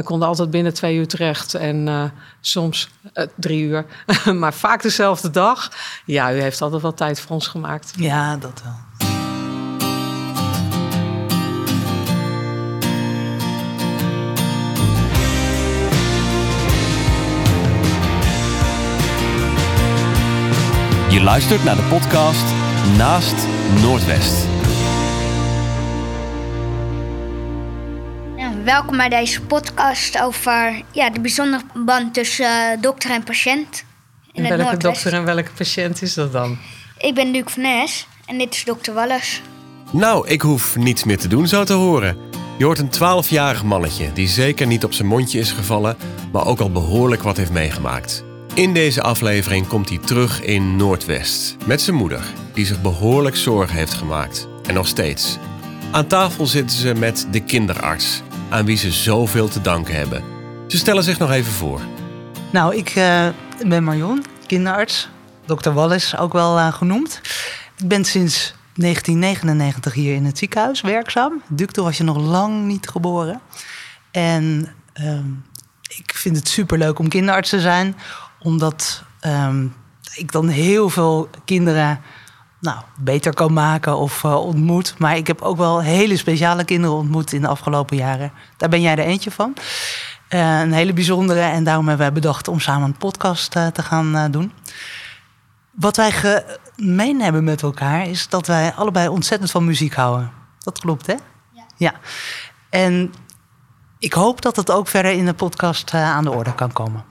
We konden altijd binnen twee uur terecht en uh, soms uh, drie uur, maar vaak dezelfde dag. Ja, u heeft altijd wel tijd voor ons gemaakt. Ja, dat wel. Je luistert naar de podcast Naast Noordwest. Welkom bij deze podcast over ja, de bijzondere band tussen uh, dokter en patiënt. In en welke dokter en welke patiënt is dat dan? Ik ben Luc van Nes en dit is dokter Wallis. Nou, ik hoef niets meer te doen, zo te horen. Je hoort een 12-jarig mannetje die zeker niet op zijn mondje is gevallen, maar ook al behoorlijk wat heeft meegemaakt. In deze aflevering komt hij terug in Noordwest met zijn moeder, die zich behoorlijk zorgen heeft gemaakt. En nog steeds. Aan tafel zitten ze met de kinderarts, aan wie ze zoveel te danken hebben. Ze stellen zich nog even voor. Nou, ik uh, ben Marion, kinderarts. Dr. Wallis ook wel uh, genoemd. Ik ben sinds 1999 hier in het ziekenhuis werkzaam. Ducto was je nog lang niet geboren. En uh, ik vind het superleuk om kinderarts te zijn, omdat ehm, ik dan heel veel kinderen nou, beter kan maken of uh, ontmoet. Maar ik heb ook wel hele speciale kinderen ontmoet in de afgelopen jaren. Daar ben jij er eentje van. Uh, een hele bijzondere. En daarom hebben wij bedacht om samen een podcast uh, te gaan doen. Wat wij gemeen hebben met elkaar is dat wij allebei ontzettend van muziek houden. Dat klopt, hè? Ja. ja. En ik hoop dat het ook verder in de podcast aan de orde kan komen.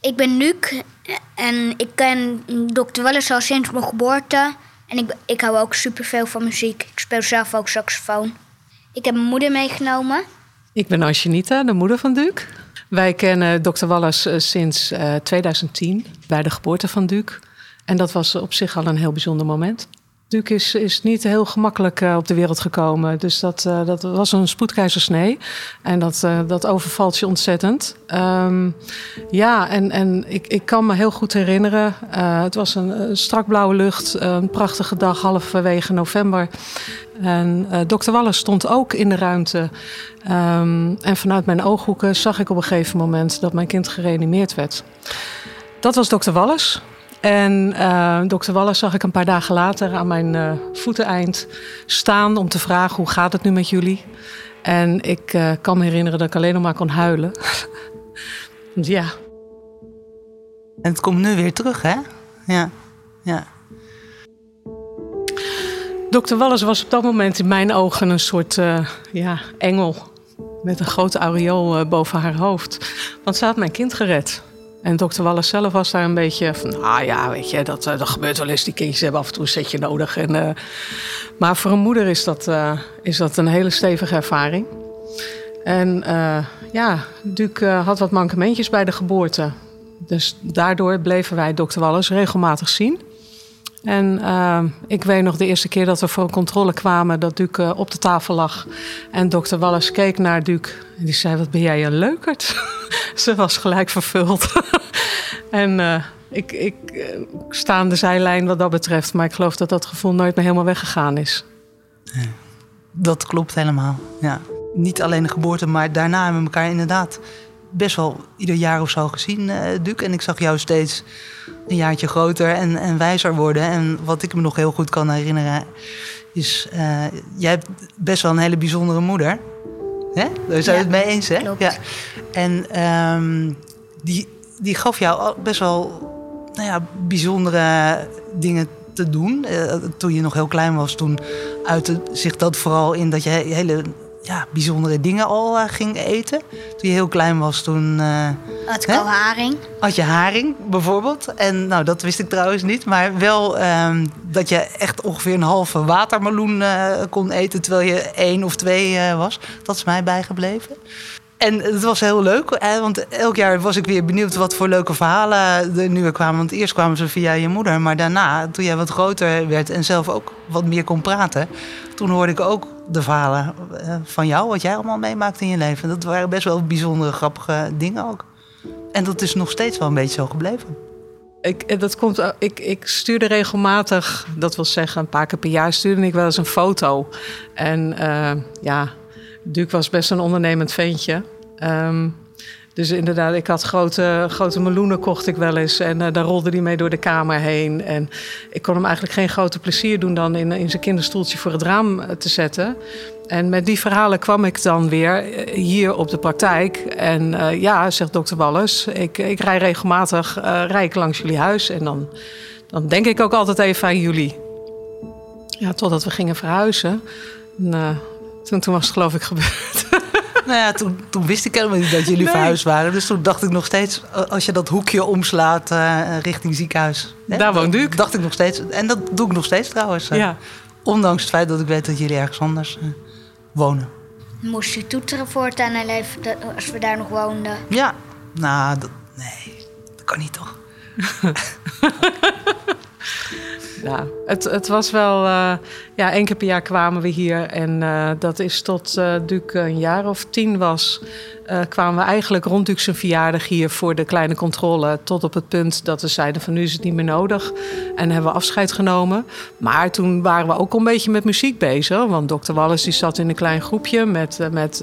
Ik ben Luc en ik ken Dr. Welles al sinds mijn geboorte. En ik, ik hou ook superveel van muziek. Ik speel zelf ook saxofoon. Ik heb mijn moeder meegenomen. Ik ben Anjanita, de moeder van Duke. Wij kennen dokter Wallis eh, sinds uh, eh, 2010 bij de geboorte van Duke. En dat was op zich al een heel bijzonder moment. Is, niet heel gemakkelijk uh, op de wereld gekomen. Dus dat, uh, dat was een spoedkeizersnee. En dat, uh, dat overvalt je ontzettend. Um, ja, en, en ik, ik kan me heel goed herinneren. het was een, strak blauwe lucht. Een prachtige dag, halverwege november. En dokter Wallace stond ook in de ruimte. Um, en vanuit mijn ooghoeken zag ik op een gegeven moment dat mijn kind gereanimeerd werd. Dat was dokter Wallace. En uh, dokter Wallace zag ik een paar dagen later aan mijn uh, voeteneind staan om te vragen hoe gaat het nu met jullie. En ik uh, kan me herinneren dat ik alleen nog maar kon huilen. ja. En het komt nu weer terug, hè? Ja. ja. Dokter Wallace was op dat moment in mijn ogen een soort ja, engel. Met een grote aureool boven haar hoofd. Want ze had mijn kind gered. En dokter Wallace zelf was daar een beetje van, ah ja, weet je, dat, eh, dat gebeurt wel eens. Die kindjes hebben af en toe een setje nodig. En, uh, maar voor een moeder is dat, uh, is dat een hele stevige ervaring. En ja, Duke had wat mankementjes bij de geboorte. Dus daardoor bleven wij dokter Wallace regelmatig zien. En uh, ik weet nog de eerste keer dat we voor een controle kwamen, dat Duke uh, op de tafel lag. En dokter Wallace keek naar Duke. En die zei: Wat ben jij een leukert? Ze was gelijk vervuld. en uh, ik, ik sta aan de zijlijn wat dat betreft. Maar ik geloof dat dat gevoel nooit meer helemaal weggegaan is. Dat klopt helemaal. Ja. Niet alleen de geboorte, maar daarna hebben we elkaar inderdaad best wel ieder jaar of zo gezien, uh, Duke. En ik zag jou steeds een jaartje groter en, en wijzer worden. En wat ik me nog heel goed kan herinneren, is... Uh, jij hebt best wel een hele bijzondere moeder. Hè? Daar zijn we het mee eens, hè? Ja. En um, die, die gaf jou best wel nou ja, bijzondere dingen te doen. Uh, toen je nog heel klein was, toen uitte zich dat vooral in dat je hele ja, bijzondere dingen al uh, ging eten. Toen je heel klein was, toen... Uh, had ik al haring. Had je haring, bijvoorbeeld. En nou, dat wist ik trouwens niet. Maar wel um, dat je echt ongeveer een halve watermeloen uh, kon eten... terwijl je één of twee was. Dat is mij bijgebleven. En het was heel leuk, hè, want elk jaar was ik weer benieuwd wat voor leuke verhalen er nu weer kwamen. Want eerst kwamen ze via je moeder, maar daarna, toen jij wat groter werd en zelf ook wat meer kon praten, toen hoorde ik ook de verhalen eh, van jou, wat jij allemaal meemaakt in je leven. Dat waren best wel bijzondere, grappige dingen ook. En dat is nog steeds wel een beetje zo gebleven. Ik, eh, dat komt, ik, ik stuurde regelmatig, dat wil zeggen een paar keer per jaar, stuurde ik wel eens een foto. En uh, ja, Duke was best een ondernemend ventje. Um, Dus inderdaad, ik had grote, grote meloenen kocht ik wel eens. En uh, daar rolde hij mee door de kamer heen. En ik kon hem eigenlijk geen grote plezier doen dan in, in zijn kinderstoeltje voor het raam eh, te zetten. En met die verhalen kwam ik dan weer eh, hier op de praktijk. En ja, zegt dokter Wallis, ik, ik rij regelmatig uh, rij ik langs jullie huis. En dan, dan denk ik ook altijd even aan jullie. Ja, totdat we gingen verhuizen. En, toen, toen was het geloof ik gebeurd. Nou ja, toen, toen wist ik helemaal niet dat jullie verhuisd waren. Dus toen dacht ik nog steeds, als je dat hoekje omslaat uh, richting ziekenhuis. Hè, Daar woont Duke. dacht ik nog steeds. En dat doe ik nog steeds trouwens. Ja. Ondanks het feit dat ik weet dat jullie ergens anders uh, wonen. Moest je toeteren voortaan al even als we daar nog woonden? Ja, nou, dat, nee, dat kan niet toch? ja, het, het was wel. Uh, ja, één keer per jaar kwamen we hier. En uh, dat is tot uh, Duke een jaar of tien was. kwamen we eigenlijk rond Duke zijn verjaardag hier voor de kleine controle. Tot op het punt dat we zeiden: van nu is het niet meer nodig. En hebben we afscheid genomen. Maar toen waren we ook een beetje met muziek bezig. Want dokter Wallace die zat in een klein groepje met, met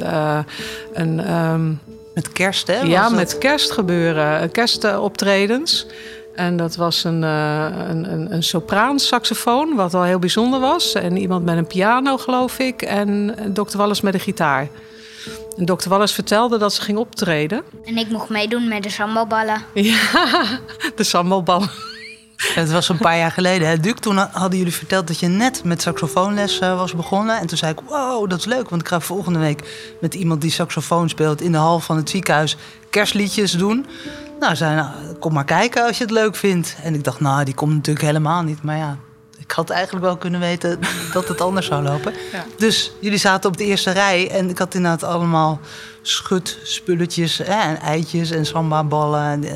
een. Um, met kerst, hè? Ja, met kerstgebeuren, kerstoptredens. En dat was een, uh, een, een, een sopraansaxofoon, wat al heel bijzonder was. En iemand met een piano, geloof ik. En dokter Wallis met een gitaar. En dokter Wallis vertelde dat ze ging optreden. En ik mocht meedoen met de sambalballen. Ja, de sambalballen. Het was een paar jaar geleden. Hè? Duke, toen hadden jullie verteld dat je net met saxofoonles uh, was begonnen. En toen zei ik, wow, dat is leuk. Want ik ga volgende week met iemand die saxofoon speelt... in de hal van het ziekenhuis kerstliedjes doen. Nou, zei, nou, kom maar kijken als je het leuk vindt. En ik dacht, nou, die komt natuurlijk helemaal niet. Maar ja, ik had eigenlijk wel kunnen weten dat het anders zou lopen. Ja. Dus jullie zaten op de eerste rij en ik had inderdaad allemaal schutspulletjes hè, en eitjes en samba-ballen uh,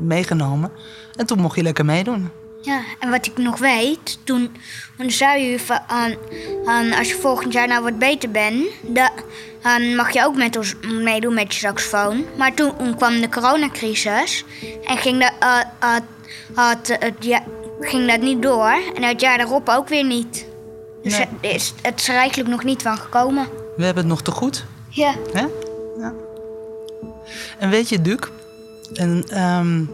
meegenomen. En toen mocht je lekker meedoen. Ja, en wat ik nog weet, toen, toen zei je van, als je volgend jaar nou wat beter bent, dan mag je ook met ons meedoen met je saxofoon. Maar toen kwam de coronacrisis en ging dat, uh, had, het, ja, ging dat niet door. En het jaar daarop ook weer niet. Dus Nee. het, is, het is er eigenlijk nog niet van gekomen. We hebben het nog te goed. Ja. Hè? Ja. En weet je, Duke, en, ehm,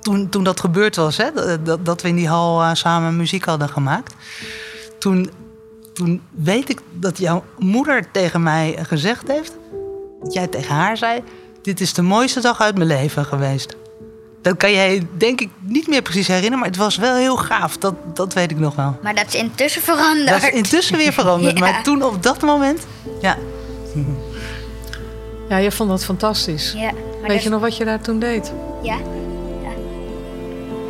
toen, toen dat gebeurd was, hè, dat- dat, we in die hal eh, samen muziek hadden gemaakt, toen, toen weet ik dat jouw moeder tegen mij gezegd heeft, dat jij tegen haar zei: Dit is de mooiste dag uit mijn leven geweest. Dat kan jij, denk ik, niet meer precies herinneren, maar het was wel heel gaaf. Dat, dat weet ik nog wel. Maar dat is intussen veranderd. Dat is intussen weer veranderd, Ja. maar toen op dat moment, ja. Ja, je vond dat fantastisch. Ja, Weet dat- je nog wat je daar toen deed? Ja.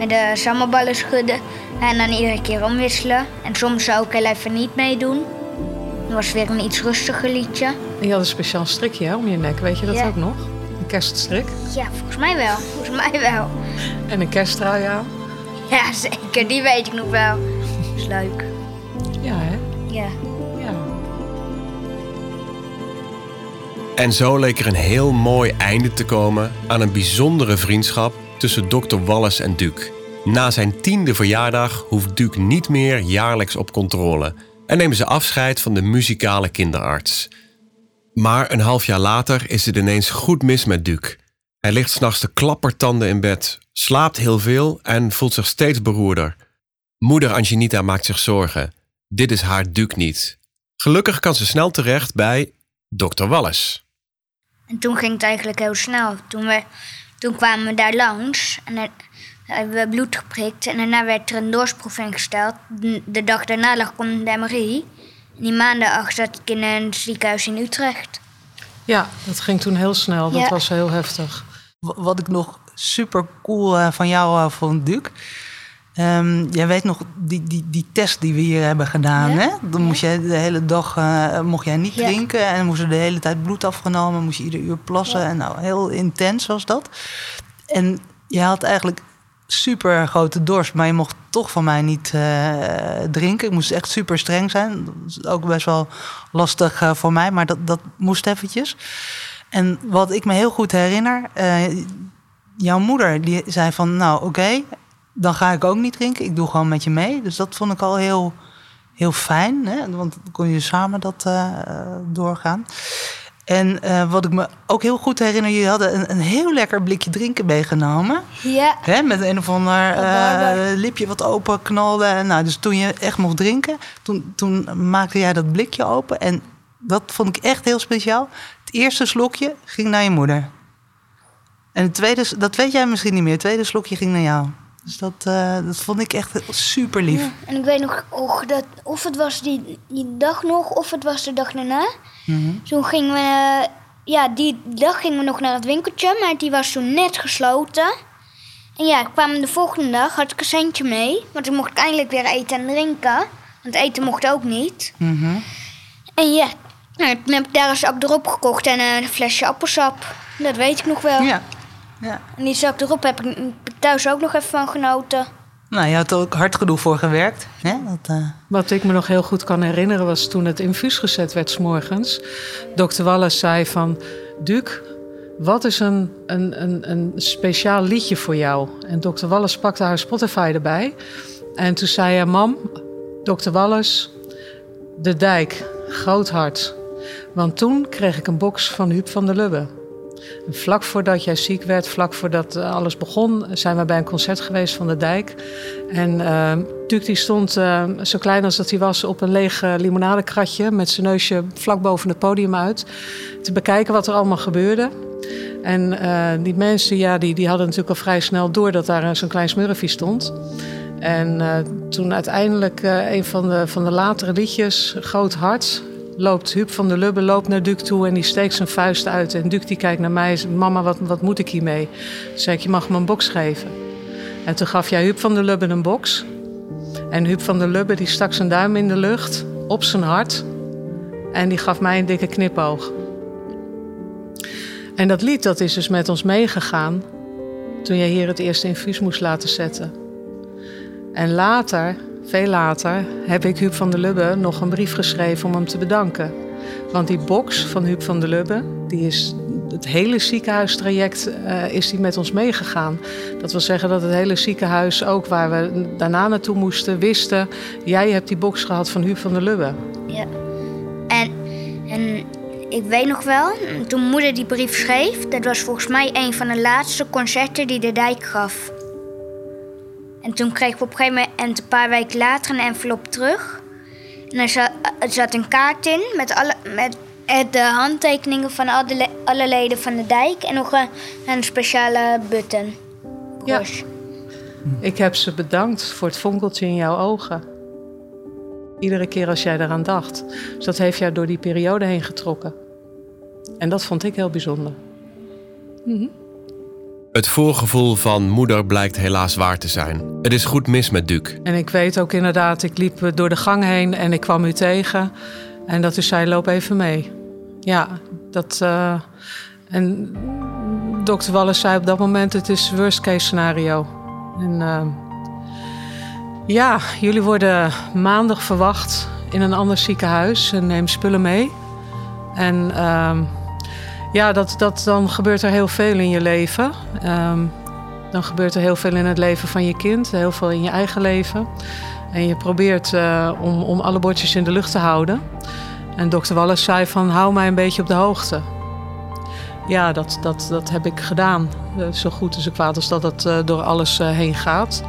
Met de sammelballen schudden en dan iedere keer omwisselen. En soms ook heel even niet meedoen. Dat was weer een iets rustiger liedje. En je had een speciaal strikje hè, om je nek, weet je dat Ja. ook nog? Een kerststrik Ja, volgens mij wel. Volgens mij wel. en een kersttrui aan. Ja, zeker. Die weet ik nog wel. Dat is leuk. Ja, hè? Ja. Ja. En zo leek er een heel mooi einde te komen aan een bijzondere vriendschap tussen dokter Wallace en Duke. Na zijn tiende verjaardag hoeft Duke niet meer jaarlijks op controle en nemen ze afscheid van de muzikale kinderarts. Maar een half jaar later is het ineens goed mis met Duke. Hij ligt s'nachts te klappertanden in bed, slaapt heel veel en voelt zich steeds beroerder. Moeder Angelita maakt zich zorgen. Dit is haar Duke niet. Gelukkig kan ze snel terecht bij dokter Wallace. En toen ging het eigenlijk heel snel. Toen, we, toen kwamen we daar langs en hebben we bloed geprikt. En daarna werd er een doorsproef ingesteld. De- De dag daarna lag ik onder de MRI. En die maandag zat ik in een ziekenhuis in Utrecht. ja, dat ging toen heel snel. Dat Ja. was heel heftig. Wa- Wat ik nog super cool eh, van jou eh, vond, Duke. Ehm, jij weet nog die, die, die test die we hier hebben gedaan. Ja. Hè? Dan moest jij de hele dag eh, mocht jij niet Ja. drinken. En moest er de hele tijd bloed afgenomen. Moest je ieder uur plassen. En nou, heel intens was dat. En je had eigenlijk super grote dorst. Maar je mocht toch van mij niet eh, drinken. Ik moest echt super streng zijn. Dat is ook best wel lastig eh, voor mij. Maar dat, dat moest eventjes. En wat ik me heel goed herinner, jouw moeder die zei van, nou oké, dan ga ik ook niet drinken. Ik doe gewoon met je mee. Dus dat vond ik al heel, heel fijn, hè? want dan kon je samen dat eh, doorgaan. En eh, wat ik me ook heel goed herinner, jullie hadden een, een heel lekker blikje drinken meegenomen. Ja, Hè, met een of ander eh, lipje wat open knalde. En Nou, dus toen je echt mocht drinken, toen, toen maakte jij dat blikje open. En dat vond ik echt heel speciaal. Het eerste slokje ging naar je moeder. En het tweede, dat weet jij misschien niet meer. Het tweede slokje ging naar jou. Dus dat, eh, dat vond ik echt super lief. Ja, en ik weet nog dat of het was die, die dag nog of het was de dag daarna. Mhm. Toen gingen we, eh, ja, die dag gingen we nog naar het winkeltje, maar die was toen net gesloten. En ja, kwamen de volgende dag, had ik een centje mee, want toen mocht ik eindelijk weer eten en drinken. Want eten mocht ook niet. Mhm. En ja, nou, toen heb ik daar een zak erop gekocht en een flesje appelsap. Dat weet ik nog wel. Ja. Ja. En die zak erop heb ik thuis ook nog even van genoten. Nou, je had er ook hard genoeg voor gewerkt. Hè? Dat, eh, Wat ik me nog heel goed kan herinneren was toen het infuus gezet werd 's morgens. Dokter Wallace zei van, Duc, wat is een, een, een, een speciaal liedje voor jou? En dokter Wallace pakte haar Spotify erbij. En toen zei hij, mam, dokter Wallace, De Dijk, Groot Hart. Want toen kreeg ik een box van Huub van der Lubbe. Vlak voordat jij ziek werd, vlak voordat eh, alles begon, zijn we bij een concert geweest van de Dijk. En uh, die stond eh, zo klein als dat hij was op een leeg limonadekratje met zijn neusje vlak boven het podium uit. Te bekijken wat er allemaal gebeurde. En die mensen ja, die, die hadden natuurlijk al vrij snel door dat daar zo'n klein smurfje stond. En toen uiteindelijk een van de, van de latere liedjes, Groot Hart, loopt Huub van der Lubbe loopt naar Duc toe en die steekt zijn vuist uit. En Duc die kijkt naar mij en zegt, mama, wat, wat moet ik hiermee? Toen zei ik, je mag me een box geven. En toen gaf jij Huub van der Lubbe een box. En Huub van der Lubbe die stak zijn duim in de lucht op zijn hart. En die gaf mij een dikke knipoog. En dat lied dat is dus met ons meegegaan toen jij hier het eerste infuus moest laten zetten. En later, veel later, heb ik Huub van der Lubbe nog een brief geschreven om hem te bedanken. Want die box van Huub van der Lubbe, die is het hele ziekenhuistraject uh, is die met ons meegegaan. Dat wil zeggen dat het hele ziekenhuis, ook waar we daarna naartoe moesten, wisten... jij hebt die box gehad van Huub van der Lubbe. Ja. En, en ik weet nog wel, toen moeder die brief schreef... dat was volgens mij een van de laatste concerten die de dijk gaf. En toen kreeg ik op een gegeven moment, en een paar weken later, een envelop terug. En er zat, er zat een kaart in met, alle, met de handtekeningen van alle, alle leden van de dijk. En nog een, een speciale button. Ja. Ik heb ze bedankt voor het fonkeltje in jouw ogen. Iedere keer als jij eraan dacht. Dus dat heeft jou door die periode heen getrokken. En dat vond ik heel bijzonder. Mm-hmm. Het voorgevoel van moeder blijkt helaas waar te zijn. Het is goed mis met Duc. En ik weet ook inderdaad, ik liep door de gang heen en ik kwam u tegen. En dat u zei, loop even mee. Ja, dat... Uh, en dokter Wallace zei op dat moment, het is worst case scenario. En uh, ja, jullie worden maandag verwacht in een ander ziekenhuis en neem spullen mee. En uh, ja, dat, dat, dan gebeurt er heel veel in je leven. Um, dan gebeurt er heel veel in het leven van je kind, heel veel in je eigen leven. En je probeert uh, om, om alle bordjes in de lucht te houden. En dokter Wallace zei van, hou mij een beetje op de hoogte. Ja, dat, dat, dat heb ik gedaan. Uh, zo goed en zo kwaad als dat het uh, door alles heen gaat.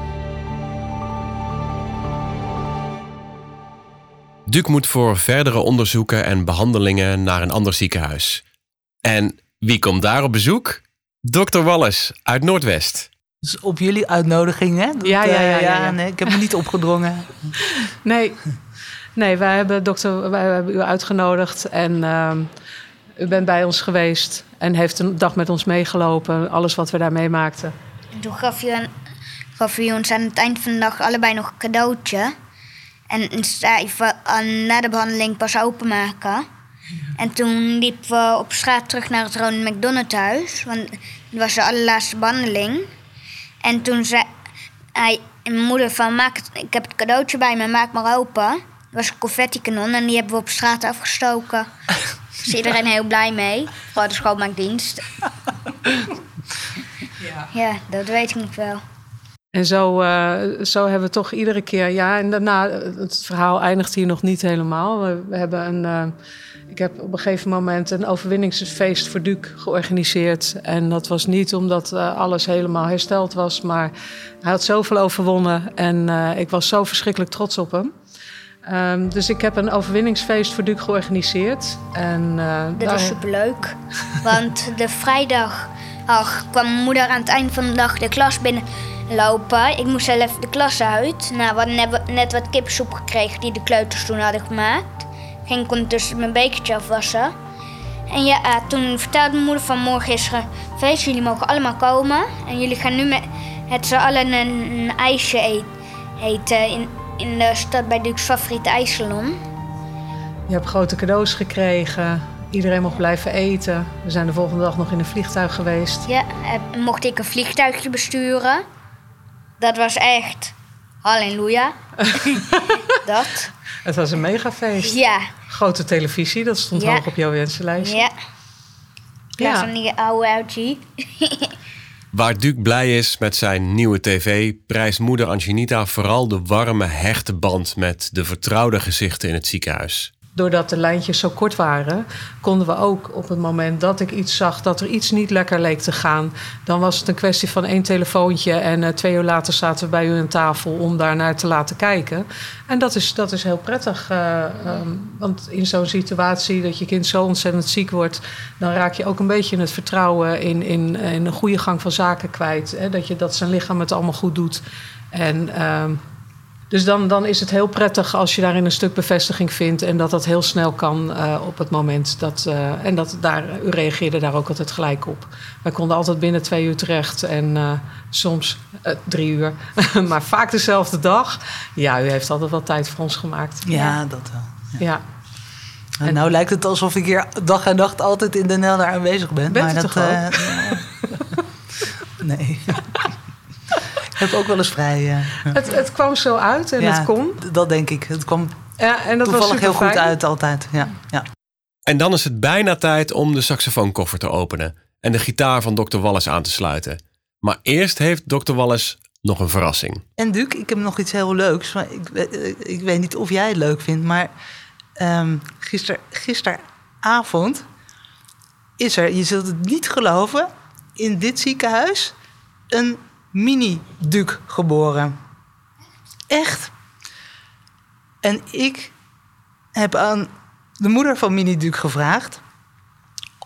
Duc moet voor verdere onderzoeken en behandelingen naar een ander ziekenhuis. En wie komt daar op bezoek? Dokter Wallace uit Noordwest. Dus op jullie uitnodiging, hè? Dat, ja, ja, ja, ja, ja. Nee, ik heb me niet opgedrongen. nee, nee, wij hebben, dokter, wij hebben u uitgenodigd en uh, u bent bij ons geweest en heeft een dag met ons meegelopen, alles wat we daar meemaakten. En toen gaf u, een, gaf u ons aan het eind van de dag allebei nog een cadeautje. En zei van, na de behandeling pas openmaken. En toen liepen we op straat terug naar het Ronald McDonald huis. Want het was de allerlaatste behandeling. En toen zei hij, mijn moeder van, maak het, ik heb het cadeautje bij me, maak maar open. Dat was een confetti-kanon en die hebben we op straat afgestoken. Daar is iedereen heel blij mee. Vooral de schoonmaakdienst. ja. ja, dat weet ik nog wel. En zo, uh, zo hebben we toch iedere keer... Ja, en daarna, het verhaal eindigt hier nog niet helemaal. We, we hebben een... Uh, Ik heb op een gegeven moment een overwinningsfeest voor Duc georganiseerd. En dat was niet omdat uh, alles helemaal hersteld was, maar hij had zoveel overwonnen en uh, ik was zo verschrikkelijk trots op hem. Um, dus ik heb een overwinningsfeest voor Duc georganiseerd. En, uh, dat daar... was superleuk. Want de vrijdag ach, kwam mijn moeder aan het eind van de dag de klas binnenlopen. Ik moest zelf de klas uit. Nou, we hadden net wat kipsoep gekregen die de kleuters toen hadden gemaakt. Ging ik ondertussen mijn bekertje afwassen. En ja, uh, toen vertelde mijn moeder van morgen is feest. Jullie mogen allemaal komen. En jullie gaan nu met, met z'n allen een, een ijsje eten in, in de stad bij Duke's favoriete ijssalon. Je hebt grote cadeaus gekregen. Iedereen mocht blijven eten. We zijn de volgende dag nog in een vliegtuig geweest. Ja, mocht ik een vliegtuigje besturen. Dat was echt halleluja. dat. Het was een megafeest. Ja. Grote televisie, dat stond hoog op jouw wensenlijstje. Ja. Ja. van die oude LG. Waar Duc blij is met zijn nieuwe tv, prijst moeder Angelita vooral de warme, hechte band met de vertrouwde gezichten in het ziekenhuis doordat de lijntjes zo kort waren, konden we ook op het moment dat ik iets zag dat er iets niet lekker leek te gaan, dan was het een kwestie van één telefoontje en uh, twee uur later zaten we bij u aan tafel om daar naar te laten kijken. En dat is, dat is heel prettig, uh, um, want in zo'n situatie dat je kind zo ontzettend ziek wordt, dan raak je ook een beetje het vertrouwen in, in, in een goede gang van zaken kwijt. Hè? Dat, je, dat zijn lichaam het allemaal goed doet. En uh, dus dan, dan is het heel prettig als je daarin een stuk bevestiging vindt en dat dat heel snel kan uh, op het moment dat. Uh, en dat daar, u reageerde daar ook altijd gelijk op. Wij konden altijd binnen twee uur terecht en uh, soms drie uur, maar vaak dezelfde dag. Ja, u heeft altijd wel tijd voor ons gemaakt. Ja, ja. dat wel. Ja. ja. En nou lijkt het alsof ik hier dag en nacht altijd in de NL daar aanwezig ben. Bent maar dat, nee heb ook wel eens vrij. Uh, het, het, kwam zo uit en het kon. Dat denk ik. Het kwam ja, en dat toevallig heel goed uit altijd. Ja, ja. En dan is het bijna tijd om de saxofoonkoffer te openen en de gitaar van Dr. Wallace aan te sluiten. Maar eerst heeft Dr. Wallace nog een verrassing. En Duke, ik heb nog iets heel leuks. Maar ik, ik weet niet of jij het leuk vindt, maar um, gister, gisteravond is er, je zult het niet geloven, in dit ziekenhuis een mini-Duc geboren. Echt. En ik heb aan de moeder van Mini-Duc gevraagd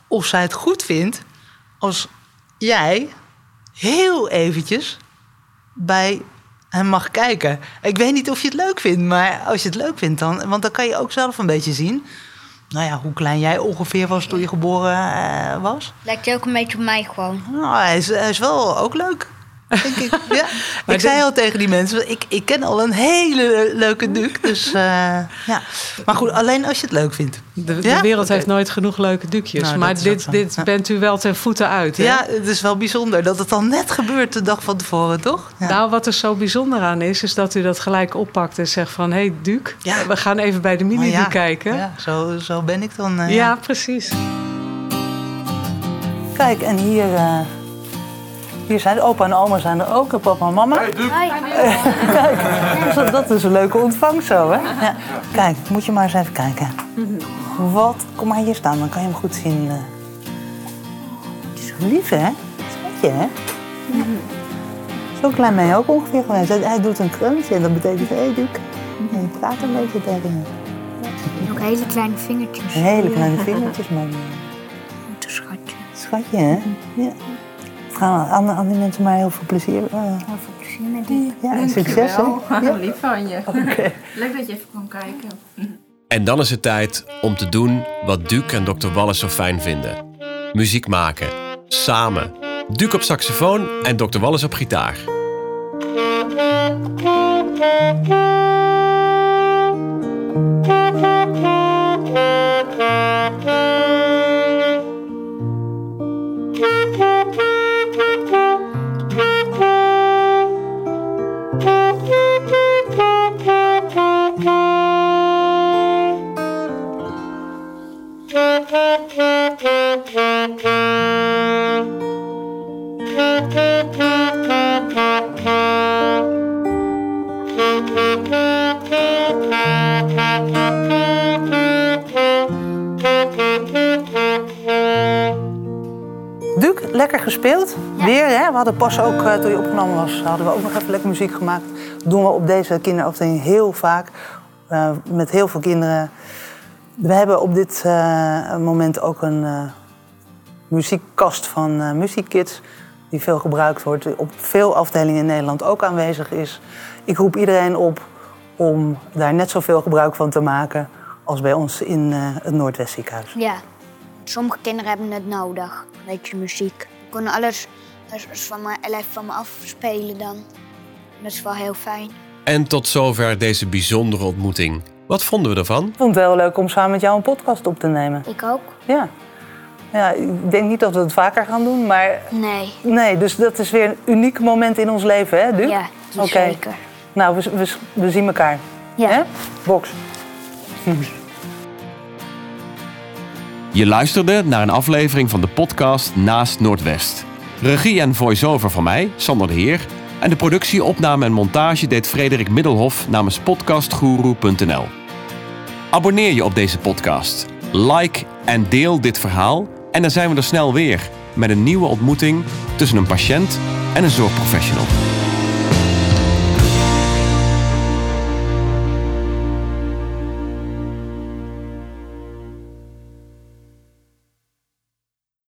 of zij het goed vindt als jij heel eventjes bij hem mag kijken. Ik weet niet of je het leuk vindt, maar als je het leuk vindt dan... want dan kan je ook zelf een beetje zien... nou ja, hoe klein jij ongeveer was toen je geboren uh, was. Lijkt je ook een beetje op mij gewoon. Nou, hij is, hij is wel ook leuk. Denk ik. Ja. ik zei al tegen die mensen, ik, ik ken al een hele leuke Duc. Dus uh, ja. Maar goed, alleen als je het leuk vindt. De, de wereld heeft nooit genoeg leuke Ducjes. Nou, maar dit, dit bent u wel ten voeten uit. Hè? Ja, het is wel bijzonder dat het al net gebeurt de dag van tevoren, toch? Nou, wat er zo bijzonder aan is, is dat u dat gelijk oppakt en zegt van... hé, hey, Duc, we gaan even bij de mini-Duc kijken. Ja, zo, zo ben ik dan. Uh, ja, precies. Kijk, en hier... Uh, hier zijn opa en oma zijn er ook, en papa en mama. Hey, Kijk, dat is een leuke ontvangst zo, hè? Ja. Kijk, moet je maar eens even kijken. Wat? Kom maar hier staan, dan kan je hem goed zien. Het is zo lief, hè? Schatje, hè? Zo klein ben je ook ongeveer geweest. Hij doet een krantje en dat betekent, hé, hey, Duc. En je praat een beetje tegen hem. Ook hele kleine vingertjes. Hele kleine vingertjes, man. Een schatje. Schatje, hè? Ja gaan aan, aan die mensen mij heel veel plezier. Eh, heel veel plezier met die. Ja, en succes. Hè? Ja. Lief van je. Leuk dat je even kon kijken. En dan is het tijd om te doen wat Duke en Dr. Wallace zo fijn vinden. Muziek maken. Samen. Duke op saxofoon en Dr. Wallace op gitaar. lekker gespeeld. Weer, hè? We hadden pas ook, eh, toen je opgenomen was, hadden we ook nog even lekker muziek gemaakt. Dat doen we op deze kinderafdeling heel vaak. eh, met heel veel kinderen. We hebben op dit eh, moment ook een muziekkast van eh Muziekkids. Die veel gebruikt wordt. Op veel afdelingen in Nederland ook aanwezig is. Ik roep iedereen op om daar net zoveel gebruik van te maken als bij ons in het Noordwestziekenhuis. Ja. Sommige kinderen hebben het nodig. Een beetje muziek. Ik kon alles alles van me, even van me afspelen dan. Dat is wel heel fijn. En tot zover deze bijzondere ontmoeting. Wat vonden we ervan? Ik vond het heel leuk om samen met jou een podcast op te nemen. Ik ook? Ja. ja, ik denk niet dat we het vaker gaan doen, maar Nee. nee, dus dat is weer een uniek moment in ons leven, hè, Duc? Ja, Oké. zeker. Nou, we, we, we zien elkaar. Ja. Hè? Box. Je luisterde naar een aflevering van de podcast Naast Noordwest. Regie en voice-over van mij, Sander de Heer. En de productie, opname en montage deed Frederik Middelhof namens podcastguru.nl. Abonneer je op deze podcast. Like en deel dit verhaal. En dan zijn we er snel weer met een nieuwe ontmoeting tussen een patiënt en een zorgprofessional.